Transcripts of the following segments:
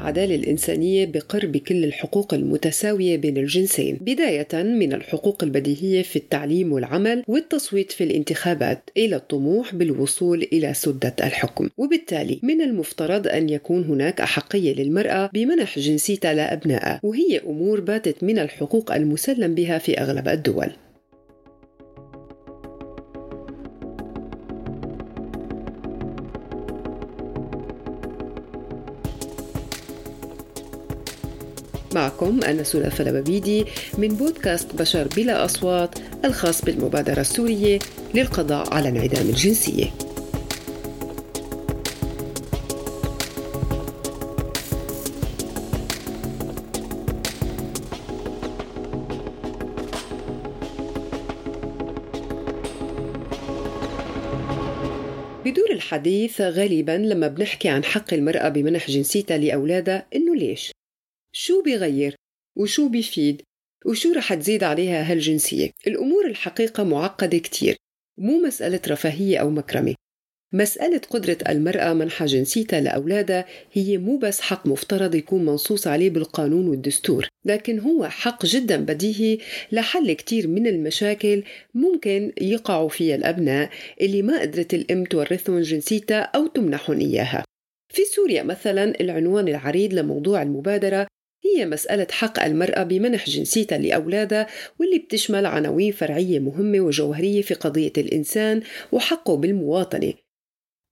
العدالة الإنسانية بقر بكل الحقوق المتساوية بين الجنسين بداية من الحقوق البديهية في التعليم والعمل والتصويت في الانتخابات إلى الطموح بالوصول إلى سدة الحكم. وبالتالي من المفترض أن يكون هناك أحقية للمرأة بمنح جنسيتها لأبنائها وهي أمور باتت من الحقوق المسلم بها في أغلب الدول. معكم أنا سلافة لبابيدي من بودكاست بشر بلا أصوات الخاص بالمبادرة السورية للقضاء على انعدام الجنسية بدور الحديث غالبا لما بنحكي عن حق المرأة بمنح جنسيتها لأولادها إنه ليش؟ شو بيغير وشو بيفيد وشو رح تزيد عليها هالجنسية؟ الأمور الحقيقة معقدة كتير مو مسألة رفاهية أو مكرمة. مسألة قدرة المرأة منح جنسيتها لأولادها هي مو بس حق مفترض يكون منصوص عليه بالقانون والدستور لكن هو حق جدا بديهي لحل كتير من المشاكل ممكن يقعوا فيها الأبناء اللي ما قدرت الأم تورثهم جنسيتها أو تمنحهم إياها. في سوريا مثلا العنوان العريض لموضوع المبادرة هي مسألة حق المرأة بمنح جنسيتها لأولادها واللي بتشمل عناوين فرعية مهمة وجوهرية في قضية الإنسان وحقه بالمواطنة.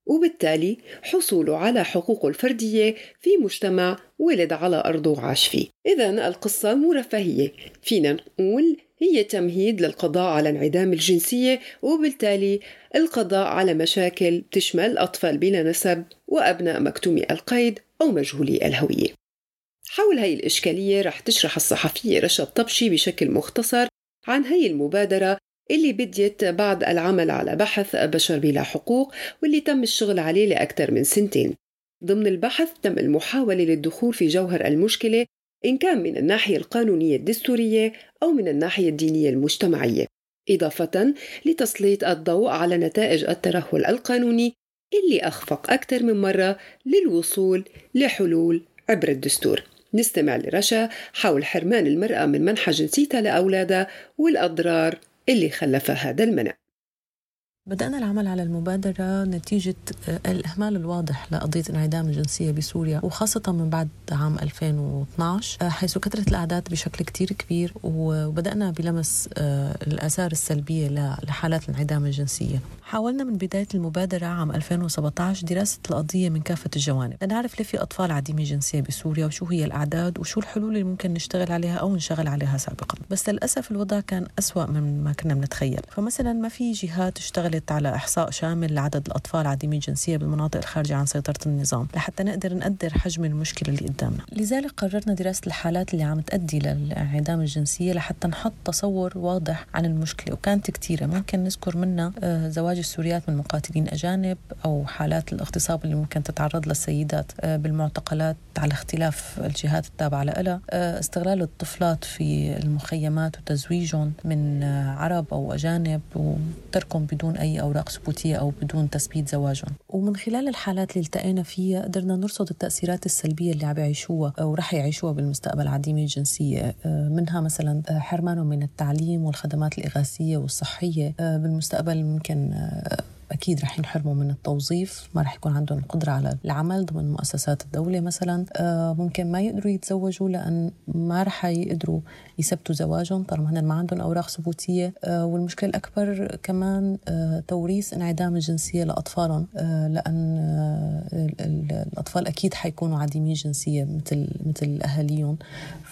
وبالتالي حصوله على حقوقه الفردية في مجتمع ولد على أرضه وعاش فيه. إذا القصة مو رفاهية فينا نقول هي تمهيد للقضاء على انعدام الجنسية وبالتالي القضاء على مشاكل تشمل أطفال بلا نسب وأبناء مكتومي القيد أو مجهولي الهوية. حول هاي الإشكالية رح تشرح الصحفية رشا طبشي بشكل مختصر عن هاي المبادرة اللي بديت بعد العمل على بحث بشر بلا حقوق واللي تم الشغل عليه لأكثر من سنتين. ضمن البحث تم المحاولة للدخول في جوهر المشكلة إن كان من الناحية القانونية الدستورية أو من الناحية الدينية المجتمعية إضافة لتسليط الضوء على نتائج الترهل القانوني اللي أخفق أكثر من مرة للوصول لحلول عبر الدستور. نستمع لرشا حول حرمان المرأة من منح جنسيتها لأولادها والأضرار اللي خلفها هذا المنع. بدأنا العمل على المبادرة نتيجة آه، الإهمال الواضح لقضية انعدام الجنسية بسوريا وخاصة من بعد عام 2012 آه، حيث كثرت الأعداد بشكل كتير كبير وبدأنا بلمس آه، الآثار السلبية لحالات الانعدام الجنسية. حاولنا من بداية المبادرة عام 2017 دراسة القضية من كافة الجوانب. لنعرف ليه في أطفال عديمي جنسية بسوريا وشو هي الأعداد وشو الحلول اللي ممكن نشتغل عليها أو نشتغل عليها سابقا. بس للأسف الوضع كان أسوأ من ما كنا بنتخيل. فمثلا ما في جهات اشتغلت على إحصاء شامل لعدد الأطفال عديمي الجنسية بالمناطق الخارجة عن سيطرة النظام لحتى نقدر نقدر حجم المشكلة اللي قدامنا. لذلك قررنا دراسة الحالات اللي عم تؤدي للانعدام الجنسية لحتى نحط تصور واضح عن المشكلة وكانت كثيرة ممكن نذكر منها آه، زواج السوريات من مقاتلين أجانب أو حالات الاغتصاب اللي ممكن تتعرض للسيدات آه، بالمعتقلات على اختلاف الجهات التابعة لها. آه، استغلال الطفلات في المخيمات وتزويجهم من عرب أو أجانب وتركهم بدون أي أوراق ثبوتية أو بدون تثبيت زواجهم ومن خلال الحالات اللي التقينا فيها قدرنا نرصد التأثيرات السلبية اللي عم يعيشوها أو رح يعيشوها بالمستقبل عديمي الجنسية. منها مثلا حرمانهم من التعليم والخدمات الإغاثية والصحية. بالمستقبل ممكن أكيد رح ينحرموا من التوظيف ما رح يكون عندهم القدره على العمل ضمن مؤسسات الدولة مثلا. آه، ممكن ما يقدروا يتزوجوا لأن ما رح يقدروا يثبتوا زواجهم طالما هن ما عندهم أوراق ثبوتية. آه، والمشكلة الأكبر كمان آه، توريث انعدام الجنسية لأطفالهم. لأن الأطفال أكيد حيكونوا عديمي الجنسيه مثل مثل أهاليهم.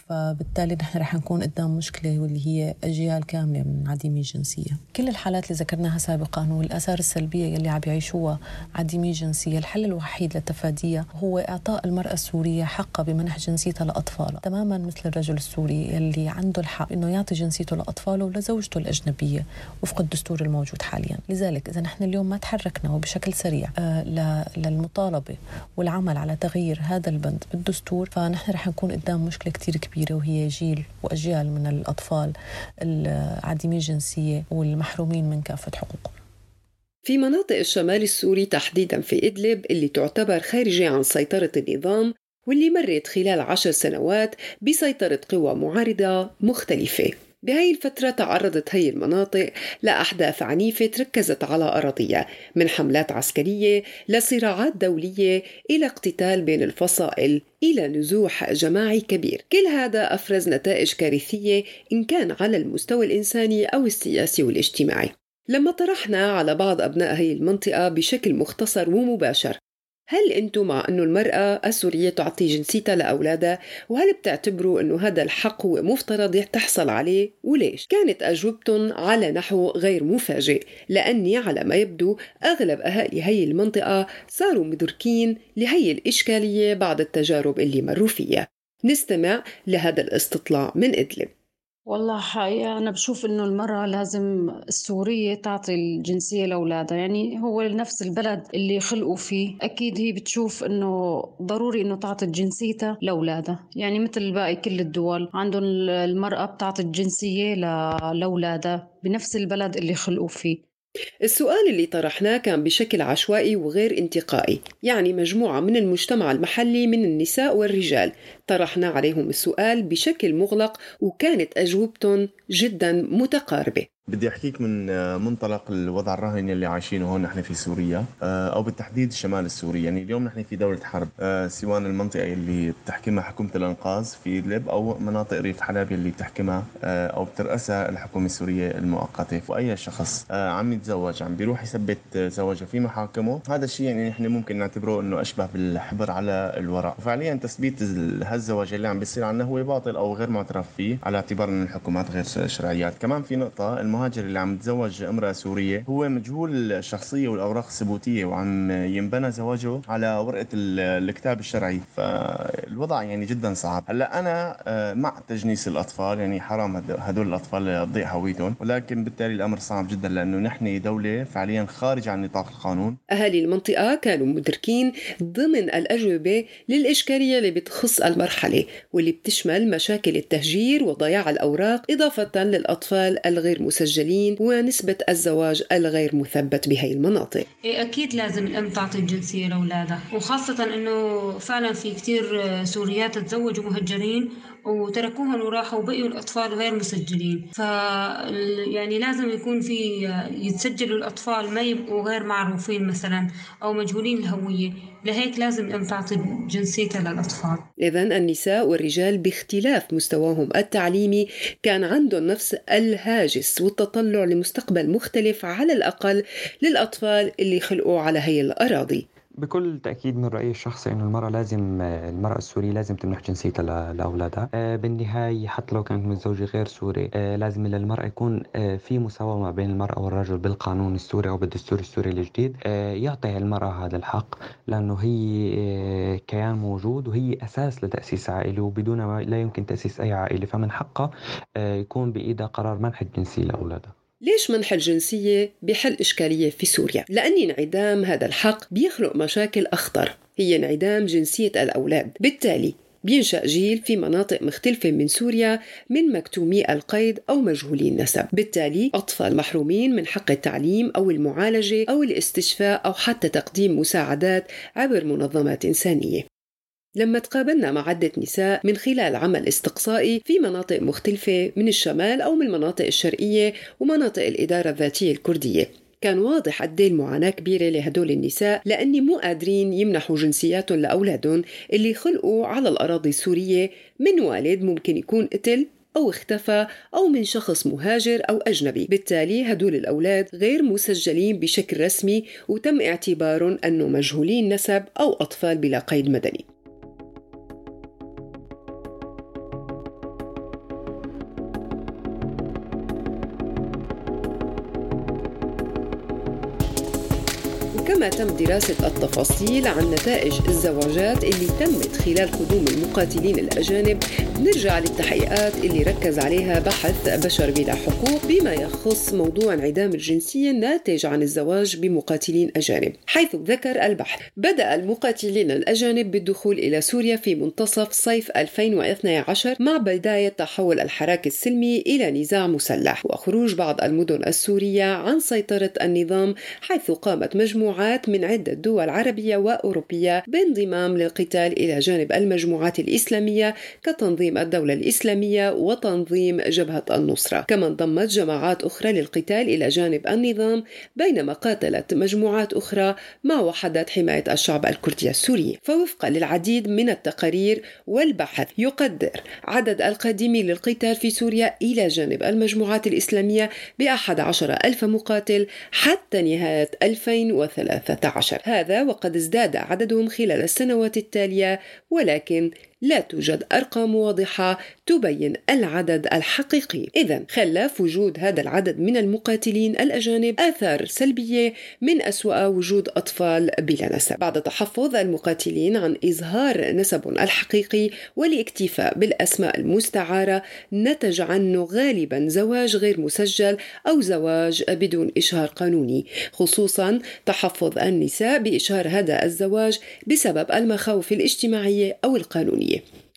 فبالتالي نحن رح نكون قدام مشكلة واللي هي أجيال كاملة من عديمي الجنسية. كل الحالات اللي ذكرناها سابقا والآثار السلبية يلي عم يعيشوها عديمي الجنسية الحل الوحيد لتفاديها هو إعطاء المرأة السورية حقها بمنح جنسيتها لأطفالها. تماما مثل الرجل السوري يلي عنده الحق إنه يعطي جنسيته لأطفاله ولزوجته الأجنبية وفق الدستور الموجود حاليا. لذلك إذا نحن اليوم ما تحركنا وبشكل سريع آه للمطالبة والعمل على تغيير هذا البند بالدستور فنحن رح نكون قدام مشكلة كتير كبيرة وهي جيل وأجيال من الأطفال العديمي الجنسية والمحرومين من كافة حقوقهم في مناطق الشمال السوري تحديدا في إدلب اللي تعتبر خارجة عن سيطرة النظام واللي مرت خلال عشر سنوات بسيطرة قوى معارضة مختلفة. بهاي الفترة تعرضت هي المناطق لأحداث عنيفة تركزت على أراضيها من حملات عسكرية لصراعات دولية إلى اقتتال بين الفصائل إلى نزوح جماعي كبير. كل هذا أفرز نتائج كارثية إن كان على المستوى الإنساني أو السياسي والاجتماعي. لما طرحنا على بعض أبناء هي المنطقة بشكل مختصر ومباشر هل أنتم مع أنه المرأة السورية تعطي جنسيتها لأولادها؟ وهل بتعتبروا أنه هذا الحق هو مفترض تحصل عليه وليش؟ كانت أجوبتهم على نحو غير مفاجئ لأني على ما يبدو أغلب أهالي هي المنطقة صاروا مدركين لهي الإشكالية بعد التجارب اللي مروا فيها. نستمع لهذا الاستطلاع من إدلب. والله حقيقة أنا بشوف إنه المرأة لازم السورية تعطي الجنسية لأولادها يعني هو نفس البلد اللي خلقوا فيه أكيد هي بتشوف إنه ضروري إنه تعطي جنسيتها لأولادها يعني مثل باقي كل الدول عندهم المرأة بتعطي الجنسية لأولادها بنفس البلد اللي خلقوا فيه. السؤال اللي طرحناه كان بشكل عشوائي وغير انتقائي يعني مجموعة من المجتمع المحلي من النساء والرجال. طرحنا عليهم السؤال بشكل مغلق وكانت أجوبتهم جدا متقاربة. بدي أحكيك من آه، منطلق الوضع الراهن اللي عايشينه هون نحن في سوريا آه، أو بالتحديد الشمال السوري يعني اليوم نحن في دولة حرب آه، سواء المنطقة اللي بتحكمها حكومة الأنقاذ في ادلب أو مناطق ريف حلب اللي بتحكمها أو بترأسها الحكومة السورية المؤقتة. وأي شخص عم يتزوج عم بيروح يثبت زواجه في محاكمه هذا الشيء يعني نحن ممكن نعتبره إنه أشبه بالحبر على الورق. وفعليا تثبيت هالزواج اللي عم بيصير عنا هو باطل أو غير معترف فيه على اعتبار إن الحكومات غير شرعيات. كمان في نقطة المهاجر اللي عم يتزوج امرأة سورية. هو مجهول الشخصية والأوراق الثبوتية وعم ينبنى زواجه على ورقة الكتاب الشرعي. فالوضع يعني جدا صعب. هلأ أنا آه، مع تجنيس الأطفال يعني حرام هدول الأطفال تضيع هويتهم. ولكن بالتالي الأمر صعب جدا لأنه نحن دولة فعليا خارج عن نطاق القانون. أهالي المنطقة كانوا مدركين ضمن الأجوبة للإشكالية اللي بتخص المرحلة واللي بتشمل مشاكل التهجير وضياع الأوراق إضافة للأطفال الغير مسجلين. المسلمين ونسبة الزواج الغير مثبت بهي المناطق. إيه، أكيد لازم الأم تعطي الجنسية لأولادها وخاصة أنه فعلا في كتير سوريات تزوجوا مهجرين وتركوهم وراحوا وبقيوا الأطفال غير مسجلين. ف يعني لازم يكون في يتسجلوا الأطفال ما يبقوا غير معروفين مثلا أو مجهولين الهوية. لهيك لازم الأم تعطي جنسيتها للأطفال. إذا النساء والرجال باختلاف مستواهم التعليمي كان عندهم نفس الهاجس والتطلع لمستقبل مختلف على الأقل للأطفال اللي خلقوا على هي الأراضي. بكل تأكيد من رأيي الشخصي إنه المرأة لازم المرأة السورية لازم تمنح جنسيتها لأولادها. آه، بالنهاية حتى لو كانت متزوجة غير سوري آه، لازم للمرأة يكون آه، في مساواة ما بين المرأة والرجل بالقانون السوري أو بالدستور السوري الجديد. يعطي المرأة هذا الحق لأنه هي كيان موجود وهي أساس لتأسيس عائلة وبدون ما لا يمكن تأسيس أي عائلة. فمن حقها يكون بإيدها قرار منح الجنسية لأولادها. ليش منح الجنسية بحل إشكالية في سوريا؟ لأن انعدام هذا الحق بيخلق مشاكل أخطر. هي انعدام جنسية الأولاد. بالتالي بينشأ جيل في مناطق مختلفة من سوريا من مكتومي القيد أو مجهولي النسب. بالتالي أطفال محرومين من حق التعليم أو المعالجة أو الاستشفاء أو حتى تقديم مساعدات عبر منظمات إنسانية. لما تقابلنا مع عدة نساء من خلال عمل استقصائي في مناطق مختلفة من الشمال أو من المناطق الشرقية ومناطق الإدارة الذاتية الكردية. كان واضح قد إيه المعاناة كبيرة لهدول النساء لأني مو قادرين يمنحوا جنسياتهم لأولادهم اللي خلقوا على الأراضي السورية من والد ممكن يكون قتل أو اختفى أو من شخص مهاجر أو أجنبي. بالتالي هدول الأولاد غير مسجلين بشكل رسمي وتم اعتبارهم أنه مجهولين نسب أو أطفال بلا قيد مدني. تم دراسة التفاصيل عن نتائج الزواجات اللي تمت خلال قدوم المقاتلين الأجانب نرجع للتحقيقات اللي ركز عليها بحث بشر بلا حقوق بما يخص موضوع انعدام الجنسية الناتج عن الزواج بمقاتلين أجانب. حيث ذكر البحث بدأ المقاتلين الأجانب بالدخول إلى سوريا في منتصف صيف 2012 مع بداية تحول الحراك السلمي إلى نزاع مسلح وخروج بعض المدن السورية عن سيطرة النظام حيث قامت مجموعة مجموعات من عدة دول عربية وأوروبية بانضمام للقتال إلى جانب المجموعات الإسلامية كتنظيم الدولة الإسلامية وتنظيم جبهة النصرة. كما انضمت جماعات أخرى للقتال إلى جانب النظام بينما قاتلت مجموعات أخرى مع وحدات حماية الشعب الكردي السوري. فوفقا للعديد من التقارير والبحث يقدر عدد القادمين للقتال في سوريا إلى جانب المجموعات الإسلامية بأحد عشر ألف مقاتل حتى نهاية 2013 هذا وقد ازداد عددهم خلال السنوات التالية ولكن لا توجد أرقام واضحة تبين العدد الحقيقي. إذا خلف وجود هذا العدد من المقاتلين الأجانب آثار سلبية من أسوأ وجود أطفال بلا نسب. بعد تحفظ المقاتلين عن إظهار نسبهم الحقيقي والاكتفاء بالأسماء المستعارة نتج عنه غالبا زواج غير مسجل أو زواج بدون إشهار قانوني خصوصا تحفظ النساء بإشهار هذا الزواج بسبب المخاوف الاجتماعية أو القانونية.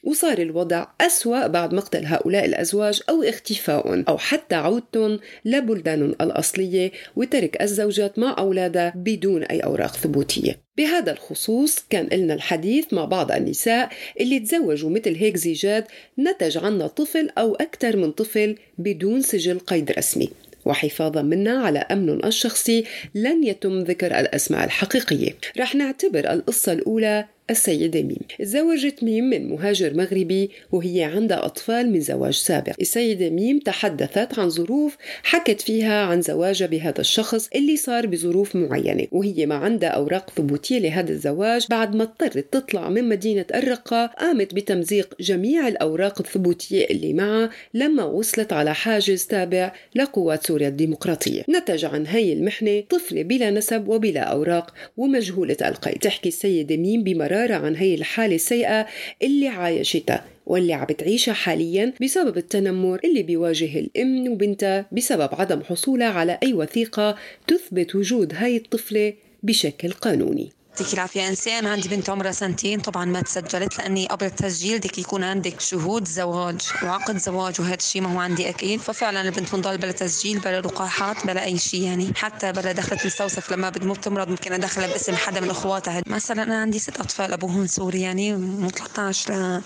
وصار الوضع أسوأ بعد مقتل هؤلاء الأزواج أو اختفاء أو حتى عودتهم لبلدانهم الأصلية وترك الزوجات مع أولادها بدون أي أوراق ثبوتية. بهذا الخصوص كان لنا الحديث مع بعض النساء اللي تزوجوا مثل هيك زيجات نتج عنا طفل أو أكثر من طفل بدون سجل قيد رسمي. وحفاظا منا على أمن الشخصي لن يتم ذكر الأسماء الحقيقية. رح نعتبر القصة الأولى السيدة ميم. تزوجت ميم من مهاجر مغربي وهي عندها أطفال من زواج سابق. السيدة ميم تحدثت عن ظروف حكت فيها عن زواجها بهذا الشخص اللي صار بظروف معينة وهي ما عندها أوراق ثبوتية لهذا الزواج بعد ما اضطرت تطلع من مدينة الرقة قامت بتمزيق جميع الأوراق الثبوتية اللي معها لما وصلت على حاجز تابع لقوات سوريا الديمقراطية. نتج عن هي المحنة طفلة بلا نسب وبلا أوراق ومجهولة القيد تحكي السيدة ميم بمرارة مرارة عن هي الحالة السيئة اللي عايشتها واللي عم بتعيشها حاليا بسبب التنمر اللي بيواجه الأم وبنتها بسبب عدم حصولها على أي وثيقة تثبت وجود هاي الطفلة بشكل قانوني. يعطيك العافية. إنسان عندي بنت عمرها سنتين طبعا ما تسجلت لأني قبل التسجيل بدك يكون عندك شهود زواج وعقد زواج وهذا الشيء ما هو عندي أكيد. ففعلا البنت بنضل بلا تسجيل بلا لقاحات بلا أي شيء يعني. حتى بلا دخلة مستوصف لما بدمو بتمرض ممكن أدخلها باسم حدا من أخواتها. مثلا أنا عندي ست أطفال أبوهم سوري يعني من 13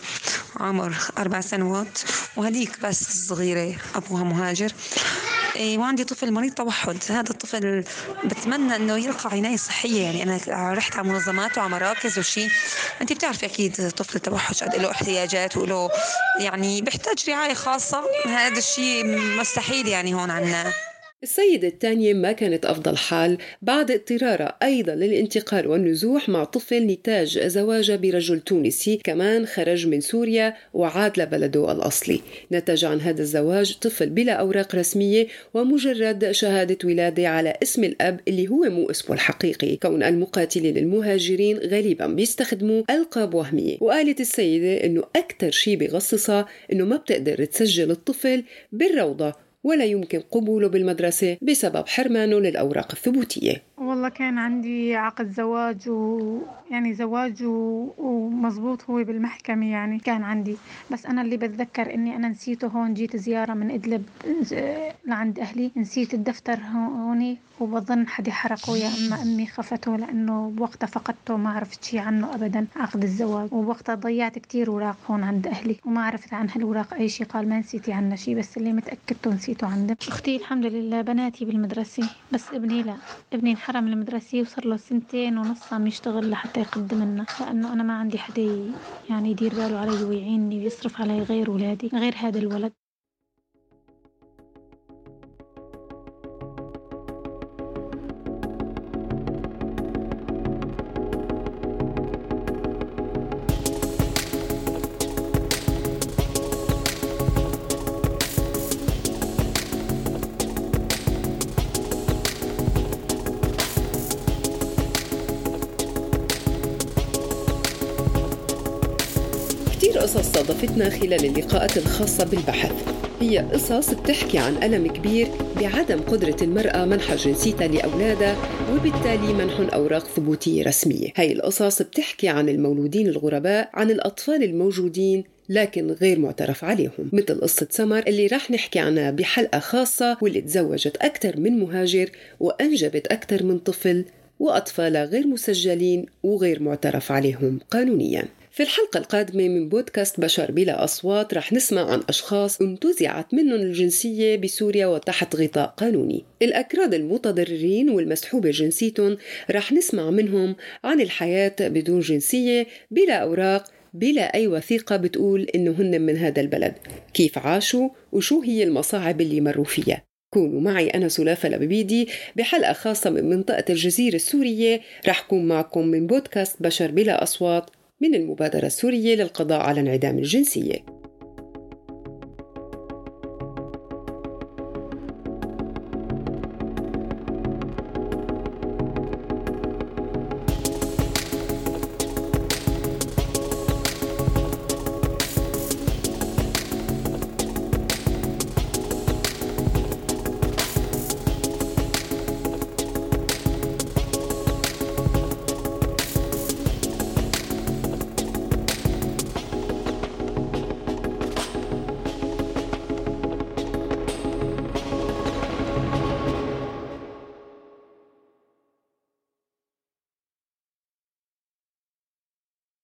لعمر أربع سنوات. وهديك بس صغيرة أبوها مهاجر. وعندي طفل مريض توحد. هذا الطفل بتمنى إنه يلقى عناية صحية. يعني أنا رحت على منظمات وعلى مراكز وشيء أنت بتعرفي أكيد طفل التوحد قد له احتياجات وله يعني بيحتاج رعاية خاصة. هذا الشيء مستحيل يعني هون عنا. السيدة الثانية ما كانت أفضل حال بعد اضطرارها أيضا للانتقال والنزوح مع طفل نتاج زواجها برجل تونسي كمان خرج من سوريا وعاد لبلده الأصلي. نتج عن هذا الزواج طفل بلا أوراق رسمية ومجرد شهادة ولادة على اسم الأب اللي هو مو اسمه الحقيقي. كون المقاتلين المهاجرين غالبا بيستخدموا ألقاب وهمية. وقالت السيدة أنه أكثر شيء بغصصها أنه ما بتقدر تسجل الطفل بالروضة ولا يمكن قبوله بالمدرسة بسبب حرمانه للأوراق الثبوتية. والله كان عندي عقد زواج ويعني زواج ومزبوط هو بالمحكمة يعني كان عندي. بس أنا اللي بتذكر إني أنا نسيته هون جيت زيارة من إدلب لعند أهلي نسيت الدفتر هون وبظن حرقه يا أما أمي خفته لأنه بوقتها فقدته ما عرفت شي عنه ابدا عقد الزواج. وبوقتها ضيعت كتير أوراق هون عند أهلي وما عرفت عن هالوراق أي شي قال ما نسيتي عنا شي بس اللي متاكدته نسيته عندك أختي الحمد لله بناتي بالمدرسة بس ابني لا ابني انحرم من المدرسة وصار له سنتين ونص عم يشتغل لحتى يقدم لنا لأنه أنا ما عندي حدا يعني يدير باله علي ويعيني ويصرف علي غير ولادي غير هذا الولد. قصص صادفتنا خلال اللقاءات الخاصة بالبحث. هي قصص بتحكي عن ألم كبير بعدم قدرة المرأة منح جنسيتها لأولادها وبالتالي منحهم أوراق ثبوتية رسمية. هاي القصص بتحكي عن المولودين الغرباء عن الأطفال الموجودين لكن غير معترف عليهم. مثل قصة سمر اللي رح نحكي عنها بحلقة خاصة واللي تزوجت أكثر من مهاجر وأنجبت أكثر من طفل وأطفال غير مسجلين وغير معترف عليهم قانونياً. في الحلقة القادمة من بودكاست بشر بلا أصوات رح نسمع عن أشخاص انتزعت منهم الجنسية بسوريا وتحت غطاء قانوني. الأكراد المتضررين والمسحوبة جنسيتهم رح نسمع منهم عن الحياة بدون جنسية بلا أوراق بلا أي وثيقة بتقول إنه هن من هذا البلد. كيف عاشوا؟ وشو هي المصاعب اللي مروا فيها؟ كونوا معي أنا سلافة لببيدي بحلقة خاصة من منطقة الجزيرة السورية رح كون معكم من بودكاست بشر بلا أصوات. من المبادرة السورية للقضاء على انعدام الجنسية.